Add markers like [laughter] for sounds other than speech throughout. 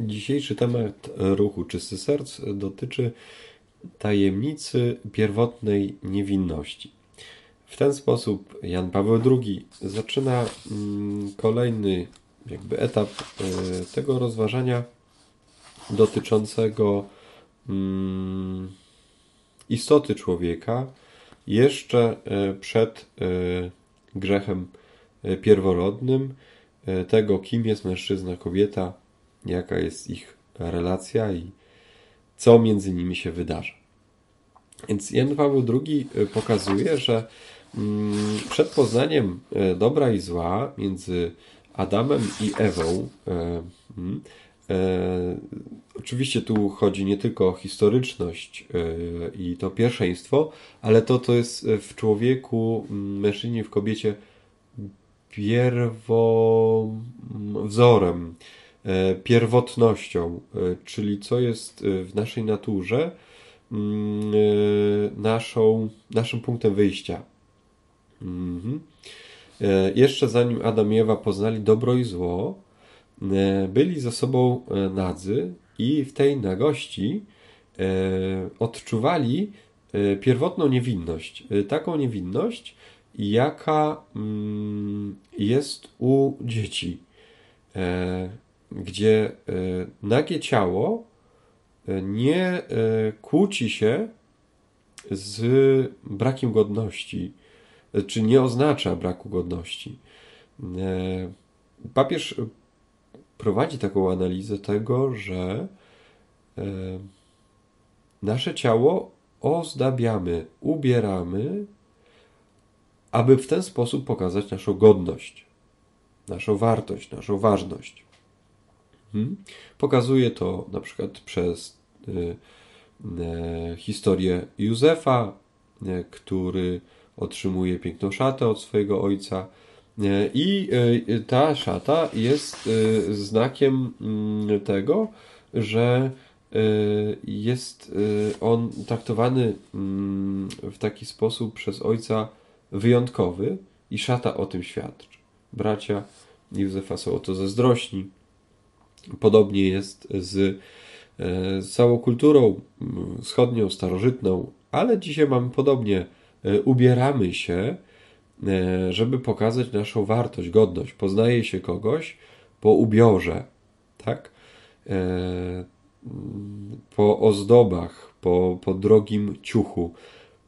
Dzisiejszy temat ruchu Czysty Serc dotyczy tajemnicy pierwotnej niewinności. W ten sposób Jan Paweł II zaczyna mm, kolejny jakby etap e, tego rozważania dotyczącego mm, istoty człowieka jeszcze e, przed e, grzechem pierworodnym, tego kim jest mężczyzna, kobieta, jaka jest ich relacja i co między nimi się wydarza. Więc Jan Paweł II pokazuje, że mm, przed poznaniem dobra i zła między Adamem i Ewą. E, mm, e, oczywiście tu chodzi nie tylko o historyczność e, i to pierwszeństwo, ale to, to jest w człowieku, mężczyźnie, w kobiecie pierwowzorem, e, pierwotnością, e, czyli co jest w naszej naturze mm, e, naszą, naszym punktem wyjścia. Mhm. E, jeszcze zanim Adam i Ewa poznali dobro i zło, e, byli ze sobą e, nadzy i w tej nagości odczuwali pierwotną niewinność. Taką niewinność, jaka mm, jest u dzieci, gdzie nagie ciało nie kłóci się z brakiem godności, czy nie oznacza braku godności. Papież prowadzi taką analizę tego, że nasze ciało ozdabiamy, ubieramy, aby w ten sposób pokazać naszą godność, naszą wartość, naszą ważność. Hmm? Pokazuje to na przykład przez e, historię Józefa, który otrzymuje piękną szatę od swojego ojca. I ta szata jest znakiem mm, tego, że jest on traktowany mm, w taki sposób przez ojca wyjątkowy i szata o tym świadczy. Bracia Józefa są o to zazdrośni. Podobnie jest z, z całą kulturą wschodnią, starożytną, ale dzisiaj mamy podobnie E, ubieramy się, e, żeby pokazać naszą wartość, godność. Poznaje się kogoś po ubiorze, tak? E, po ozdobach, po, po drogim ciuchu,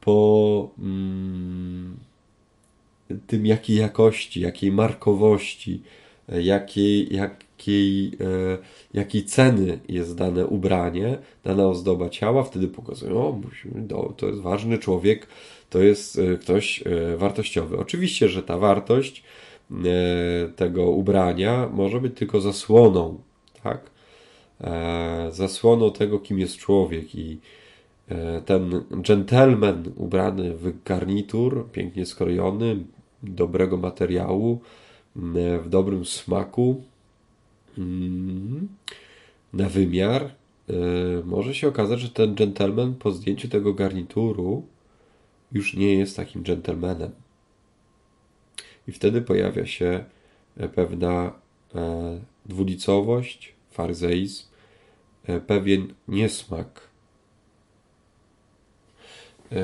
po mm, tym, jakiej jakości, jakiej markowości, jakiej, jakiej, e, jakiej ceny jest dane ubranie, dana ozdoba ciała, wtedy pokazują, o, musimy, to jest ważny człowiek, to jest e, ktoś e, wartościowy. Oczywiście, że ta wartość tego ubrania może być tylko zasłoną, tak? Zasłoną tego, kim jest człowiek i ten gentleman ubrany w garnitur, pięknie skrojony, dobrego materiału, w dobrym smaku, na wymiar, e, może się okazać, że ten gentleman po zdjęciu tego garnituru już nie jest takim gentlemanem. I wtedy pojawia się e, pewna e, dwulicowość, faryzeizm, pewien niesmak.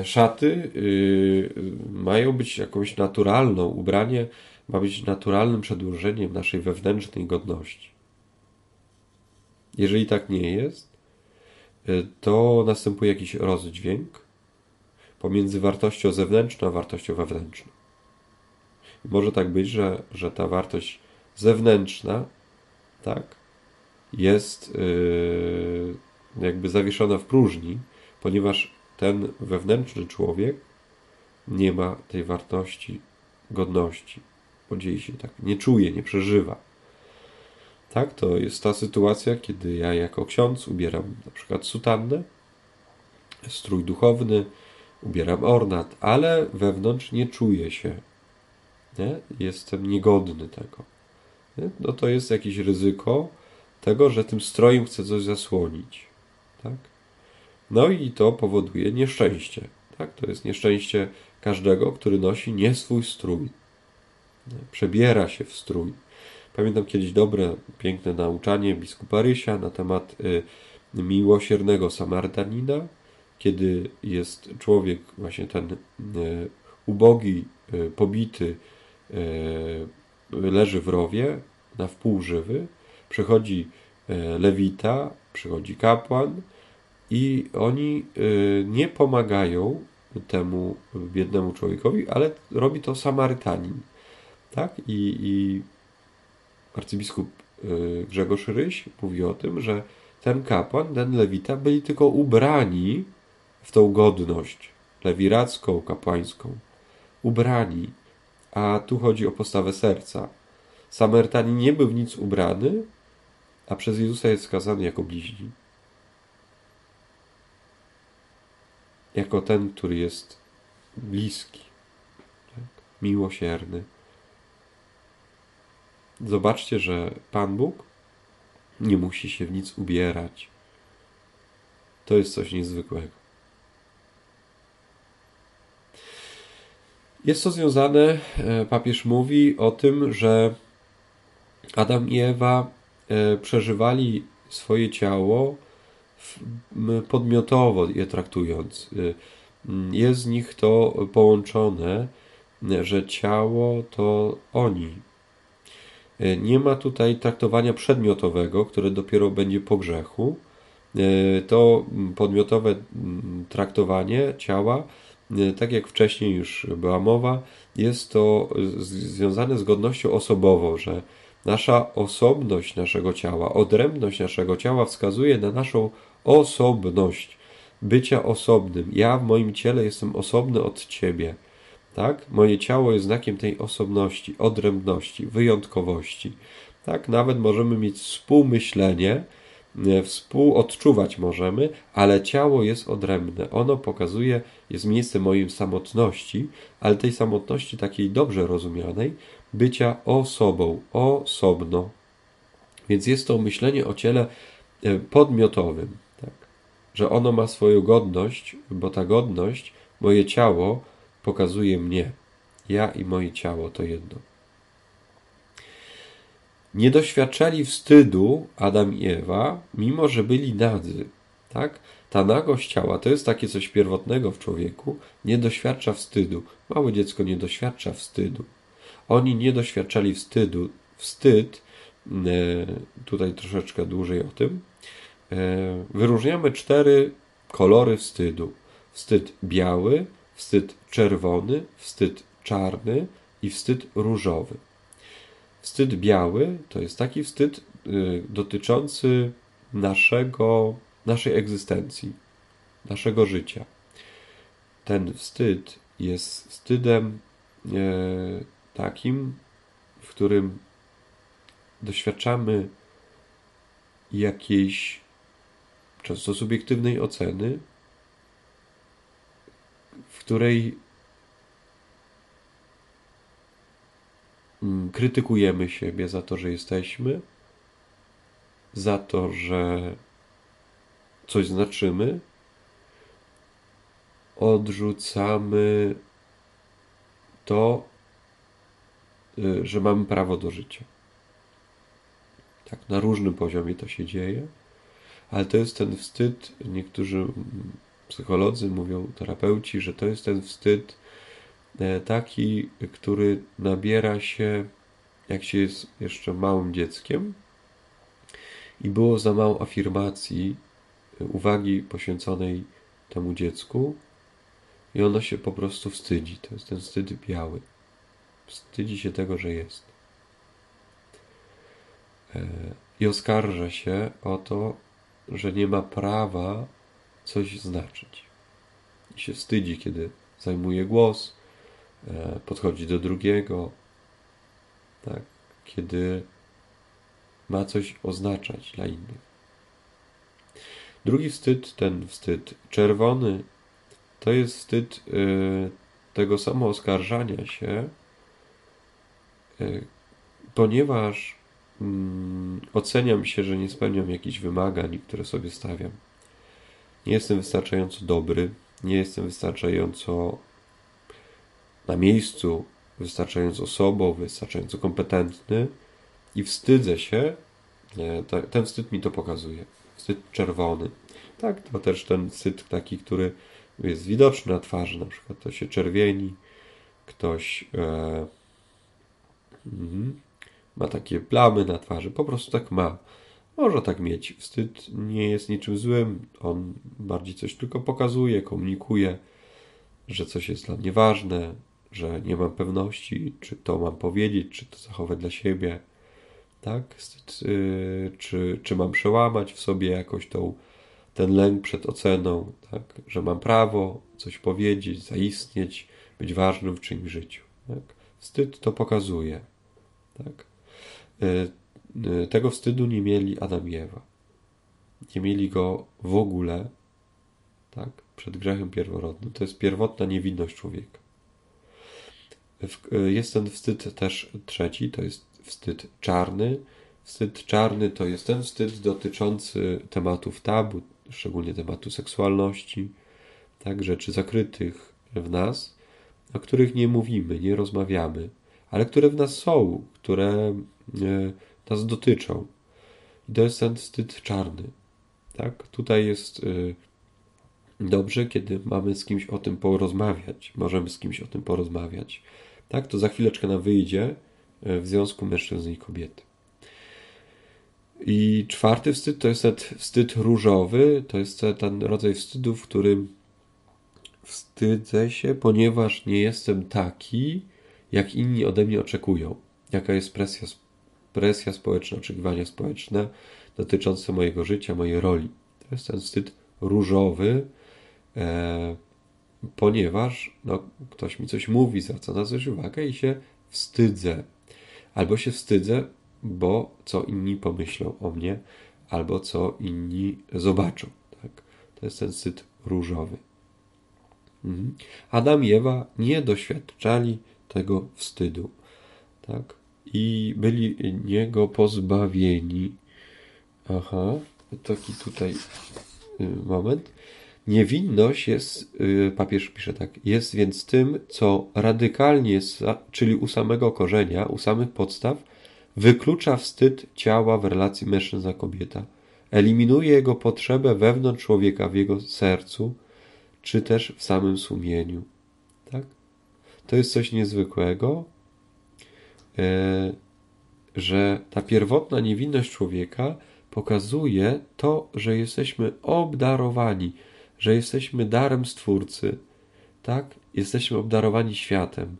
Szaty y, mają być jakąś naturalną, ubranie ma być naturalnym przedłużeniem naszej wewnętrznej godności. Jeżeli tak nie jest, y, to następuje jakiś rozdźwięk pomiędzy wartością zewnętrzną a wartością wewnętrzną. Może tak być, że, że ta wartość zewnętrzna, tak, jest yy, jakby zawieszona w próżni, ponieważ ten wewnętrzny człowiek nie ma tej wartości godności, podzieli się tak, nie czuje, nie przeżywa. Tak, to jest ta sytuacja, kiedy ja jako ksiądz ubieram na przykład sutannę, strój duchowny, ubieram ornat, ale wewnątrz nie czuję się. Nie? Jestem niegodny tego. Nie? No to jest jakieś ryzyko tego, że tym strojem chcę coś zasłonić. Tak? No i to powoduje nieszczęście. Tak? To jest nieszczęście każdego, który nosi nie swój strój przebiera się w strój. Pamiętam kiedyś dobre, piękne nauczanie biskupa Rysia na temat y, miłosiernego Samarytanina, kiedy jest człowiek, właśnie ten y, ubogi, y, pobity, leży w rowie, na wpół żywy, przychodzi lewita, przychodzi kapłan i oni nie pomagają temu biednemu człowiekowi, ale robi to Samarytanin. Tak? I, i arcybiskup y, Grzegorz Ryś mówi o tym, że ten kapłan, ten lewita byli tylko ubrani w tą godność lewiracką, kapłańską. Ubrani. A tu chodzi o postawę serca. Samarytanin nie był w nic ubrany, a przez Jezusa jest skazany jako bliźni. Jako ten, który jest bliski, tak? miłosierny. Zobaczcie, że Pan Bóg nie musi się w nic ubierać. To jest coś niezwykłego. Jest to związane, e, papież mówi o tym, że Adam i Ewa e, przeżywali swoje ciało podmiotowo je traktując. E, jest z nich to połączone, że ciało to oni, nie ma tutaj traktowania przedmiotowego, które dopiero będzie po grzechu. E, to podmiotowe traktowanie ciała, e, tak jak wcześniej już była mowa, jest to związane z godnością osobową, że nasza osobność naszego ciała, odrębność naszego ciała wskazuje na naszą osobność, bycia osobnym. Ja w moim ciele jestem osobny od ciebie. Tak? Moje ciało jest znakiem tej osobności, odrębności, wyjątkowości. Tak? Nawet możemy mieć współmyślenie, współodczuwać możemy, ale ciało jest odrębne. Ono pokazuje, jest miejsce mojej samotności, ale tej samotności takiej dobrze rozumianej, bycia osobą, osobno. Więc jest to myślenie o ciele e, podmiotowym, tak? że ono ma swoją godność, bo ta godność, moje ciało, pokazuje mnie. Ja i moje ciało to jedno. Nie doświadczali wstydu Adam i Ewa, mimo że byli nadzy. Tak? Ta nagość ciała to jest takie coś pierwotnego w człowieku. Nie doświadcza wstydu. Małe dziecko nie doświadcza wstydu. Oni nie doświadczali wstydu. Wstyd, e, tutaj troszeczkę dłużej o tym, e, wyróżniamy cztery kolory wstydu. Wstyd biały, wstyd czerwony, wstyd czarny i wstyd różowy. Wstyd biały to jest taki wstyd y, dotyczący naszego, naszej egzystencji, naszego życia. Ten wstyd jest wstydem y, takim, w którym doświadczamy jakiejś często subiektywnej oceny, której mm, krytykujemy siebie za to, że jesteśmy, za to, że coś znaczymy, odrzucamy to, y, że mamy prawo do życia. Tak, na różnym poziomie to się dzieje, ale to jest ten wstyd. Niektórzy mm, psycholodzy mówią, terapeuci, że to jest ten wstyd e, taki, który nabiera się, jak się jest jeszcze małym dzieckiem i było za mało afirmacji, e, uwagi poświęconej temu dziecku i ono się po prostu wstydzi. To jest ten wstyd biały. Wstydzi się tego, że jest. E, I oskarża się o to, że nie ma prawa coś znaczyć. I się wstydzi, kiedy zajmuje głos, e, podchodzi do drugiego, tak, kiedy ma coś oznaczać dla innych. Drugi wstyd, ten wstyd czerwony, to jest wstyd e, tego samooskarżania się, e, ponieważ mm, oceniam się, że nie spełniam jakichś wymagań, które sobie stawiam. Nie jestem wystarczająco dobry, nie jestem wystarczająco na miejscu, wystarczająco sobą, wystarczająco kompetentny, i wstydzę się, ten wstyd mi to pokazuje. Wstyd czerwony. Tak, to też ten wstyd taki, który jest widoczny na twarzy, na przykład to się czerwieni, ktoś e, mm, ma takie plamy na twarzy, po prostu tak ma. Może tak mieć. Wstyd nie jest niczym złym, on bardziej coś tylko pokazuje, komunikuje, że coś jest dla mnie ważne, że nie mam pewności, czy to mam powiedzieć, czy to zachować dla siebie. Tak? Y, czy, czy mam przełamać w sobie jakoś tą, ten lęk przed oceną, tak? że mam prawo coś powiedzieć, zaistnieć, być ważnym w czyimś życiu. Tak? Wstyd to pokazuje. Tak? Y, y, tego wstydu nie mieli Adam i Ewa. Nie mieli go w ogóle tak? przed grzechem pierworodnym. To jest pierwotna niewinność człowieka. Jest ten wstyd też trzeci, to jest wstyd czarny. Wstyd czarny to jest ten wstyd dotyczący tematów tabu, szczególnie tematu seksualności, tak, rzeczy zakrytych w nas, o których nie mówimy, nie rozmawiamy, ale które w nas są, które e, nas dotyczą. I to jest ten wstyd czarny. Tak? Tutaj jest e, dobrze, kiedy mamy z kimś o tym porozmawiać, możemy z kimś o tym porozmawiać. Tak, to za chwileczkę nam wyjdzie e, w związku mężczyzny i kobiety. I czwarty wstyd to jest ten wstyd różowy, to jest ten rodzaj wstydu, w którym wstydzę się, ponieważ nie jestem taki, jak inni ode mnie oczekują. Jaka jest presja, presja społeczna, oczekiwania społeczne dotyczące mojego życia, mojej roli. To jest ten wstyd różowy, e, ponieważ no, ktoś mi coś mówi, zwraca na coś uwagę i się wstydzę. Albo się wstydzę, bo co inni pomyślą o mnie, albo co inni zobaczą. Tak? To jest ten wstyd różowy. Mhm. Adam i Ewa nie doświadczali tego wstydu. Tak? I byli niego pozbawieni. Aha, taki tutaj y, moment. Niewinność jest, y, papież pisze tak, jest więc tym, co radykalnie, czyli u samego korzenia, u samych podstaw, wyklucza wstyd ciała w relacji mężczyzna-kobieta, eliminuje jego potrzebę wewnątrz człowieka, w jego sercu, czy też w samym sumieniu. Tak? To jest coś niezwykłego, że ta pierwotna niewinność człowieka pokazuje to, że jesteśmy obdarowani że jesteśmy darem Stwórcy, tak? Jesteśmy obdarowani światem.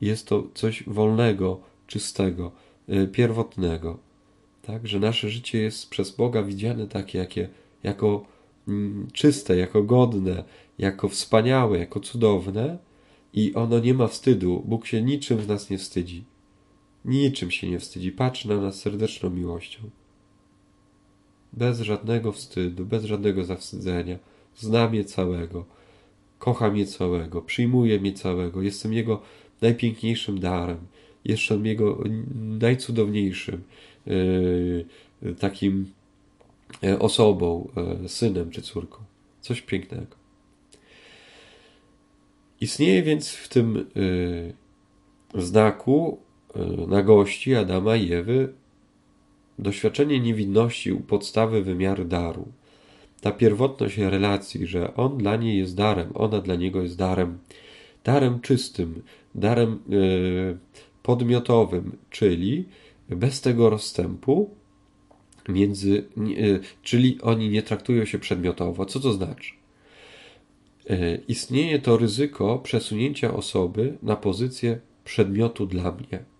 Jest to coś wolnego, czystego, y, pierwotnego, tak? Że nasze życie jest przez Boga widziane takie, jakie, jako mm, czyste, jako godne, jako wspaniałe, jako cudowne i ono nie ma wstydu. Bóg się niczym z nas nie wstydzi. Niczym się nie wstydzi. Patrzy na nas serdeczną miłością. Bez żadnego wstydu, bez żadnego zawstydzenia zna mnie całego, kocha mnie całego, przyjmuje mnie całego, jestem Jego najpiękniejszym darem, jestem Jego najcudowniejszym yy, takim e, osobą, yy, synem czy córką. Coś pięknego. Istnieje więc w tym yy, znaku nagości Adama i Ewy doświadczenie niewinności u podstawy wymiaru daru ta pierwotność relacji, że on dla niej jest darem, ona dla niego jest darem, darem czystym, darem yy, podmiotowym, czyli bez tego rozstępu między, yy, czyli oni nie traktują się przedmiotowo. Co to znaczy? Istnieje to ryzyko przesunięcia osoby na pozycję przedmiotu dla mnie.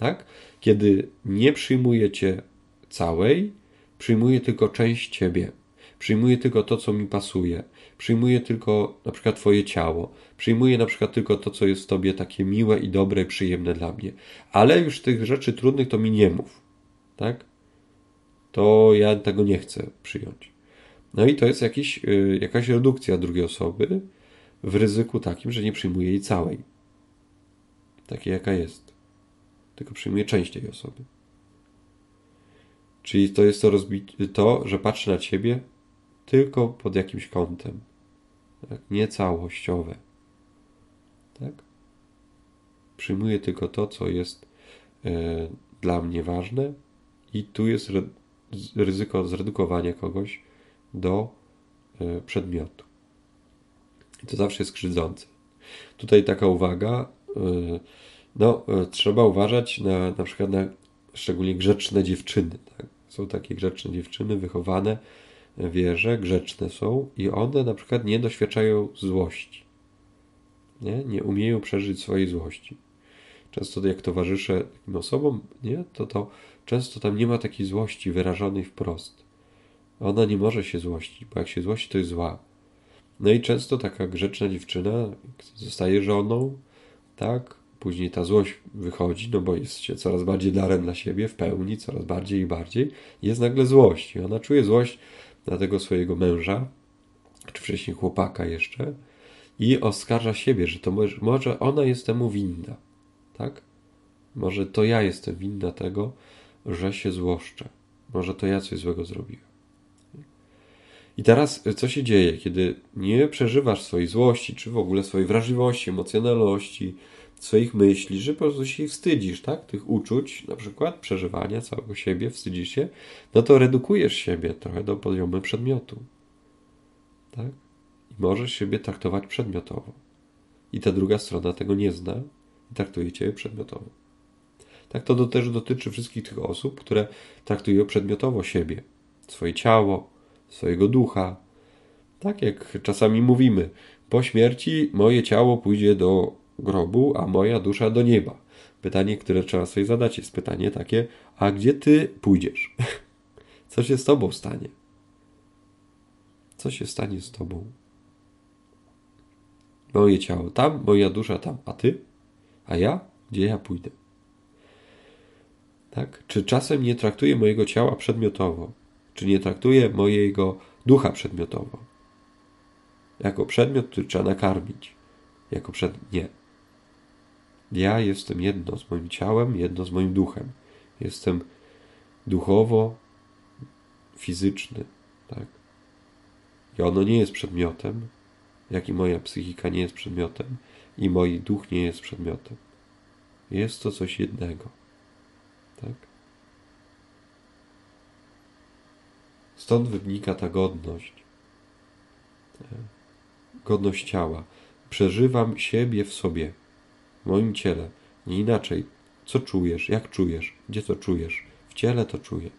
Tak? Kiedy nie przyjmujecie całej, przyjmuję tylko część ciebie. Przyjmuję tylko to, co mi pasuje. Przyjmuję tylko na przykład Twoje ciało. Przyjmuję na przykład tylko to, co jest w Tobie takie miłe i dobre, przyjemne dla mnie. Ale już tych rzeczy trudnych to mi nie mów. Tak? To ja tego nie chcę przyjąć. No i to jest jakiś, yy, jakaś redukcja drugiej osoby w ryzyku takim, że nie przyjmuję jej całej. Takiej, jaka jest. Tylko przyjmuję część tej osoby. Czyli to jest to, to że patrzę na ciebie tylko pod jakimś kątem, tak? nie całościowe. Tak? Przyjmuję tylko to, co jest e, dla mnie ważne i tu jest ryzyko zredukowania kogoś do e, przedmiotu. I to zawsze jest krzywdzące. Tutaj taka uwaga, e, no, e, trzeba uważać na, na przykład na szczególnie grzeczne dziewczyny. Tak? Są takie grzeczne dziewczyny wychowane w wierze, grzeczne są i one na przykład nie doświadczają złości. Nie, nie umieją przeżyć swojej złości. Często jak towarzyszę takim osobom, nie, to, to często tam nie ma takiej złości wyrażonej wprost. Ona nie może się złościć, bo jak się złości, to jest zła. No i często taka grzeczna dziewczyna zostaje żoną, tak? Później ta złość wychodzi, no bo jest się coraz bardziej darem dla siebie, w pełni, coraz bardziej i bardziej. Jest nagle złość. I ona czuje złość na tego swojego męża, czy wcześniej chłopaka jeszcze, i oskarża siebie, że to może, może ona jest temu winna. Tak? Może to ja jestem winna tego, że się złoszczę. Może to ja coś złego zrobiłem. I teraz co się dzieje, kiedy nie przeżywasz swojej złości, czy w ogóle swojej wrażliwości, emocjonalności, swoich myśli, że po prostu się wstydzisz, tak? Tych uczuć, na przykład przeżywania całego siebie, wstydzisz się, no to redukujesz siebie trochę do poziomu przedmiotu. Tak? I możesz siebie traktować przedmiotowo. I ta druga strona tego nie zna i traktuje cię przedmiotowo. Tak to też dotyczy wszystkich tych osób, które traktują przedmiotowo siebie, swoje ciało, swojego ducha. Tak jak czasami mówimy, po śmierci moje ciało pójdzie do grobu, a moja dusza do nieba. Pytanie, które trzeba sobie zadać, jest pytanie takie: a gdzie ty pójdziesz? [laughs] Co się z tobą stanie? Co się stanie z tobą? Moje ciało tam, moja dusza tam, a ty? A ja? Gdzie ja pójdę? Tak? Czy czasem nie traktuję mojego ciała przedmiotowo? Czy nie traktuję mojego ducha przedmiotowo? Jako przedmiot, który trzeba nakarmić. Jako przed... Nie. Ja jestem jedno z moim ciałem, jedno z moim duchem. Jestem duchowo fizyczny, tak? I ono nie jest przedmiotem, jak i moja psychika nie jest przedmiotem, i mój duch nie jest przedmiotem. Jest to coś jednego, tak? Stąd wynika ta godność. Godność ciała. Przeżywam siebie w sobie moim ciele. Nie inaczej. Co czujesz? Jak czujesz? Gdzie to czujesz? W ciele to czuję.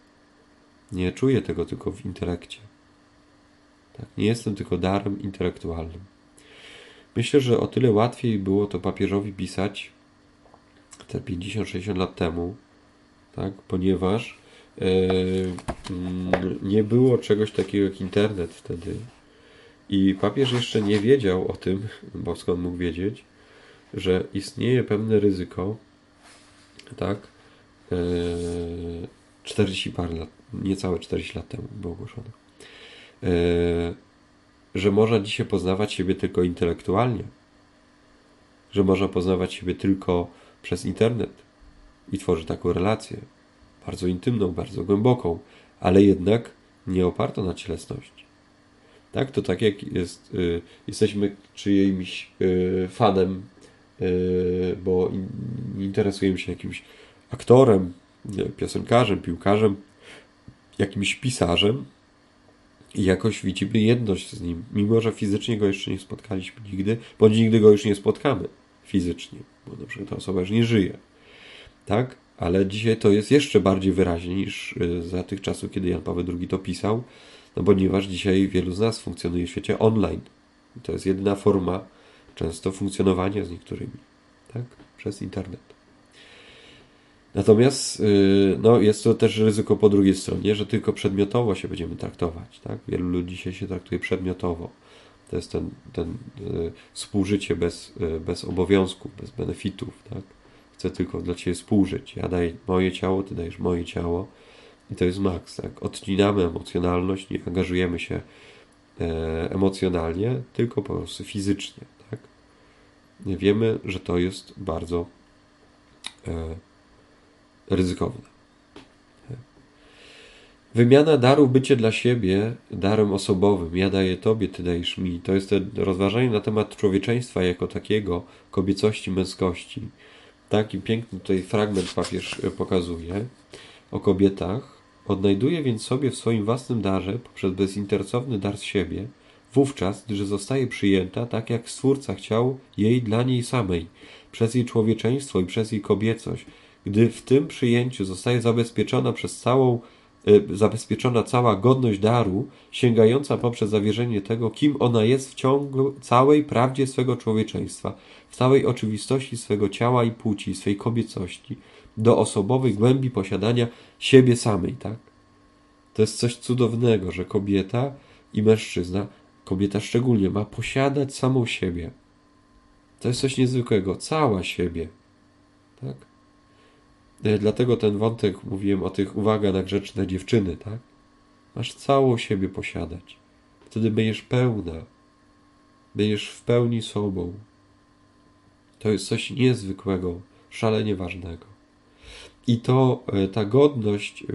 Nie czuję tego tylko w intelekcie. Tak? Nie jestem tylko darem intelektualnym. Myślę, że o tyle łatwiej było to papieżowi pisać te 50-60 lat temu, tak? ponieważ yy, nie było czegoś takiego jak internet wtedy. I papież jeszcze nie wiedział o tym, bo skąd mógł wiedzieć, że istnieje pewne ryzyko, tak, 40 e, par lat, niecałe 40 lat temu było ogłoszone, e, że można dzisiaj poznawać siebie tylko intelektualnie, że można poznawać siebie tylko przez internet i tworzyć taką relację, bardzo intymną, bardzo głęboką, ale jednak nie opartą na cielesności. Tak, to tak jak jest, y, jesteśmy czyimś y, fanem bo interesujemy się jakimś aktorem, piosenkarzem, piłkarzem, jakimś pisarzem i jakoś widzimy jedność z nim, mimo że fizycznie go jeszcze nie spotkaliśmy nigdy, bądź nigdy go już nie spotkamy fizycznie, bo na przykład ta osoba już nie żyje. Tak? Ale dzisiaj to jest jeszcze bardziej wyraźnie niż yy, za tych czasów, kiedy Jan Paweł II to pisał, no ponieważ dzisiaj wielu z nas funkcjonuje w świecie online. I to jest jedyna forma często funkcjonowania z niektórymi, tak? Przez internet. Natomiast y, no, jest to też ryzyko po drugiej stronie, że tylko przedmiotowo się będziemy traktować. Tak? Wielu ludzi dzisiaj się traktuje przedmiotowo. To jest ten, ten y, współżycie bez, y, bez obowiązków, bez benefitów. Tak? Chcę tylko dla Ciebie współżyć. Ja daję moje ciało, Ty dajesz moje ciało. I to jest maks. Tak? Odcinamy emocjonalność, nie angażujemy się e, emocjonalnie, tylko po prostu fizycznie wiemy, że to jest bardzo e, ryzykowne. Wymiana darów, bycie dla siebie darem osobowym. Ja daję Tobie, Ty dajesz mi. To jest rozważanie na temat człowieczeństwa jako takiego, kobiecości, męskości. Taki piękny tutaj fragment papież e, pokazuje o kobietach. Odnajduje więc sobie w swoim własnym darze, poprzez bezinteresowny dar z siebie, wówczas, gdy zostaje przyjęta, tak jak Stwórca chciał jej dla niej samej, przez jej człowieczeństwo i przez jej kobiecość, gdy w tym przyjęciu zostaje zabezpieczona przez całą Y, zabezpieczona cała godność daru, sięgająca poprzez zawierzenie tego, kim ona jest w ciągu całej prawdzie swego człowieczeństwa, w całej oczywistości swego ciała i płci, swej kobiecości, do osobowej głębi posiadania siebie samej, tak? To jest coś cudownego, że kobieta i mężczyzna, kobieta szczególnie, ma posiadać samą siebie. To jest coś niezwykłego, cała siebie, tak? E, dlatego ten wątek mówiłem o tych uwaga na grzeczne dziewczyny, tak? Masz całą siebie posiadać. Wtedy będziesz pełna. Będziesz w pełni sobą. To jest coś niezwykłego, szalenie ważnego. I to e, ta godność e,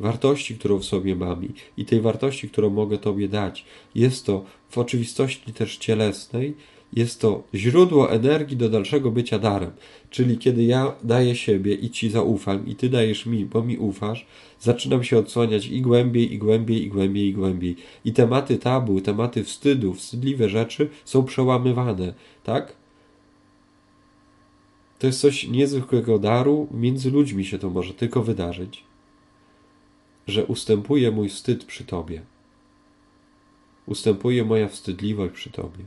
wartości, którą w sobie mam i tej wartości, którą mogę Tobie dać, jest to w oczywistości też cielesnej, jest to źródło energii do dalszego bycia darem. Czyli kiedy ja daję siebie i Ci zaufam, i Ty dajesz mi, bo mi ufasz, zaczynam się odsłaniać i głębiej, i głębiej, i głębiej, i głębiej. I tematy tabu, tematy wstydu, wstydliwe rzeczy są przełamywane, tak? To jest coś niezwykłego daru, między ludźmi się to może tylko wydarzyć, że ustępuje mój wstyd przy Tobie. Ustępuje moja wstydliwość przy Tobie.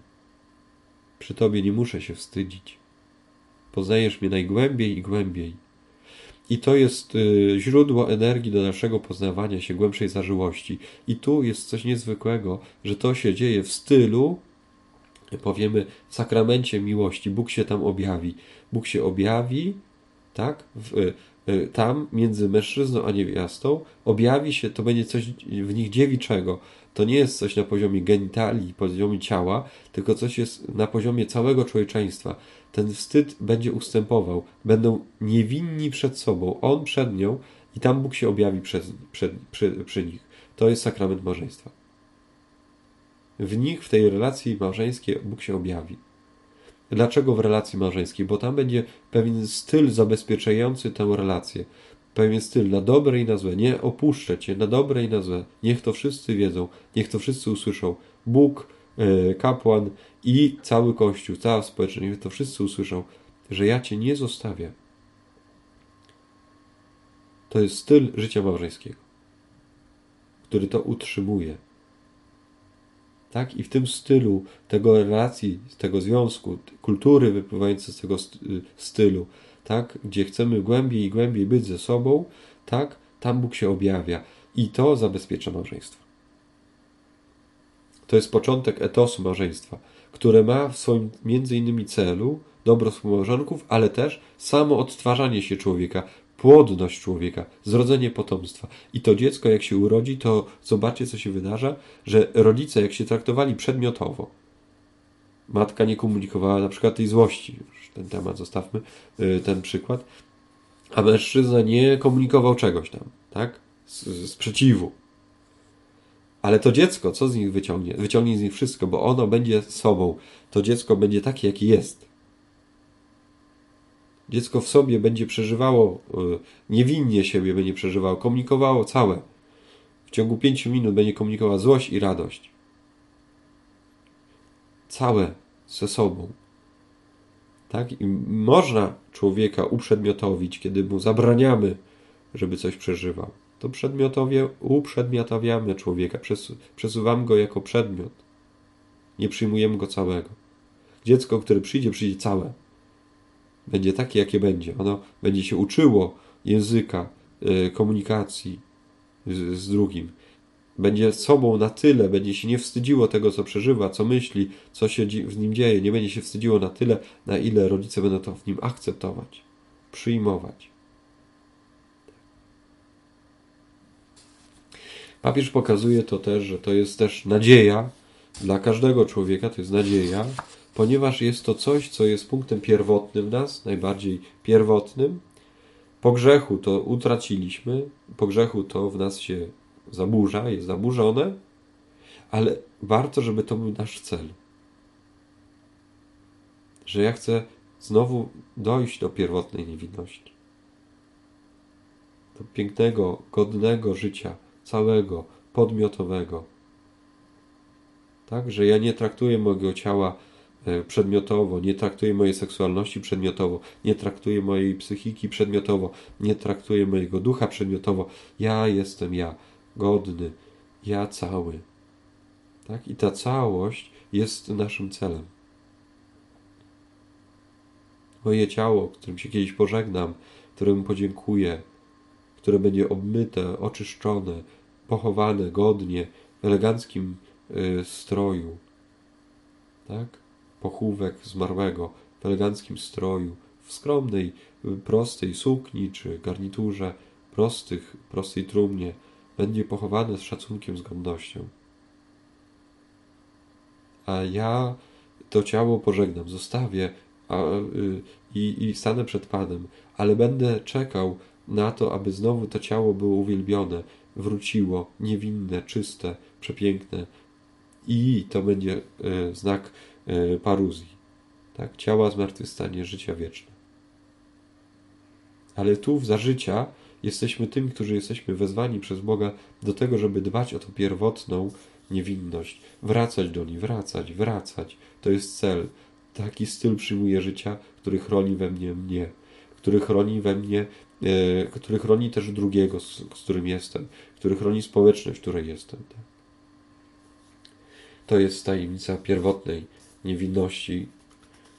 Przy Tobie nie muszę się wstydzić. Poznajesz mnie najgłębiej i głębiej. I to jest y, źródło energii do naszego poznawania się, głębszej zażyłości. I tu jest coś niezwykłego, że to się dzieje w stylu, powiemy, w sakramencie miłości. Bóg się tam objawi. Bóg się objawi, tak? W, tam między mężczyzną a niewiastą objawi się, to będzie coś w nich dziewiczego, to nie jest coś na poziomie genitali, poziomie ciała, tylko coś jest na poziomie całego człowieczeństwa. Ten wstyd będzie ustępował, będą niewinni przed sobą, on przed nią i tam Bóg się objawi przed, przed, przy, przy nich. To jest sakrament małżeństwa. W nich, w tej relacji małżeńskiej Bóg się objawi. Dlaczego w relacji małżeńskiej? Bo tam będzie pewien styl zabezpieczający tę relację pewien styl na dobre i na złe. Nie opuszczę Cię na dobre i na złe. Niech to wszyscy wiedzą, niech to wszyscy usłyszą. Bóg, e, kapłan i cały Kościół, cała społeczność, niech to wszyscy usłyszą, że ja Cię nie zostawię. To jest styl życia małżeńskiego, który to utrzymuje. Tak? I w tym stylu tego relacji, tego związku, kultury wypływającej z tego stylu, tak, gdzie chcemy głębiej i głębiej być ze sobą, tak, tam Bóg się objawia i to zabezpiecza małżeństwo. To jest początek etosu małżeństwa, które ma w swoim między innymi celu dobro współmałżonków, ale też samo odtwarzanie się człowieka, płodność człowieka, zrodzenie potomstwa. I to dziecko, jak się urodzi, to zobaczcie, co się wydarza, że rodzice, jak się traktowali przedmiotowo, matka nie komunikowała na przykład tej złości, już ten temat zostawmy, y, ten przykład, a mężczyzna nie komunikował czegoś tam, tak? Sprzeciwu. Ale to dziecko, co z nich wyciągnie? Wyciągnie z nich wszystko, bo ono będzie sobą. To dziecko będzie takie, jakie jest. Dziecko w sobie będzie przeżywało, y, niewinnie siebie będzie przeżywało, komunikowało całe. W ciągu pięciu minut będzie komunikowało złość i radość całe ze sobą. Tak? I można człowieka uprzedmiotowić, kiedy mu zabraniamy, żeby coś przeżywał. To przedmiotowie uprzedmiotawiamy człowieka, przesuwamy go jako przedmiot. Nie przyjmujemy go całego. Dziecko, które przyjdzie, przyjdzie całe. Będzie takie, jakie będzie. Ono będzie się uczyło języka, y, komunikacji z, z drugim będzie sobą na tyle, będzie się nie wstydziło tego, co przeżywa, co myśli, co się w nim dzieje, nie będzie się wstydziło na tyle, na ile rodzice będą to w nim akceptować, przyjmować. Papież pokazuje to też, że to jest też nadzieja dla każdego człowieka, to jest nadzieja, ponieważ jest to coś, co jest punktem pierwotnym w nas, najbardziej pierwotnym. Po grzechu to utraciliśmy, po grzechu to w nas się zaburza, jest zaburzone, ale warto, żeby to był nasz cel. Że ja chcę znowu dojść do pierwotnej niewinności. Do pięknego, godnego życia, całego, podmiotowego. Tak, że ja nie traktuję mojego ciała przedmiotowo, nie traktuję mojej seksualności przedmiotowo, nie traktuję mojej psychiki przedmiotowo, nie traktuję mojego ducha przedmiotowo. Ja jestem ja, godny, ja cały. Tak? I ta całość jest naszym celem. Moje ciało, którym się kiedyś pożegnam, któremu podziękuję, które będzie obmyte, oczyszczone, pochowane godnie, w eleganckim y, stroju. Tak? Pochówek zmarłego w eleganckim stroju, w skromnej, prostej sukni czy garniturze, prostych, prostej trumnie, będzie pochowane z szacunkiem, z godnością. A ja to ciało pożegnam, zostawię a, y, i, i stanę przed Panem, ale będę czekał na to, aby znowu to ciało było uwielbione, wróciło, niewinne, czyste, przepiękne. I to będzie y, znak paruzji, tak? ciała zmartwychwstanie, życia wieczne. Ale tu za życia jesteśmy tymi, którzy jesteśmy wezwani przez Boga do tego, żeby dbać o tą pierwotną niewinność, wracać do niej, wracać, wracać. To jest cel. Taki styl przyjmuje życia, który chroni we mnie mnie, który chroni we mnie, e, który chroni też drugiego, z, z, którym jestem, który chroni społeczność, w której jestem. Tak? To jest tajemnica pierwotnej niewinności,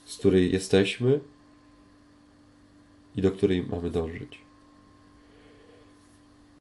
z której jesteśmy i do której mamy dążyć.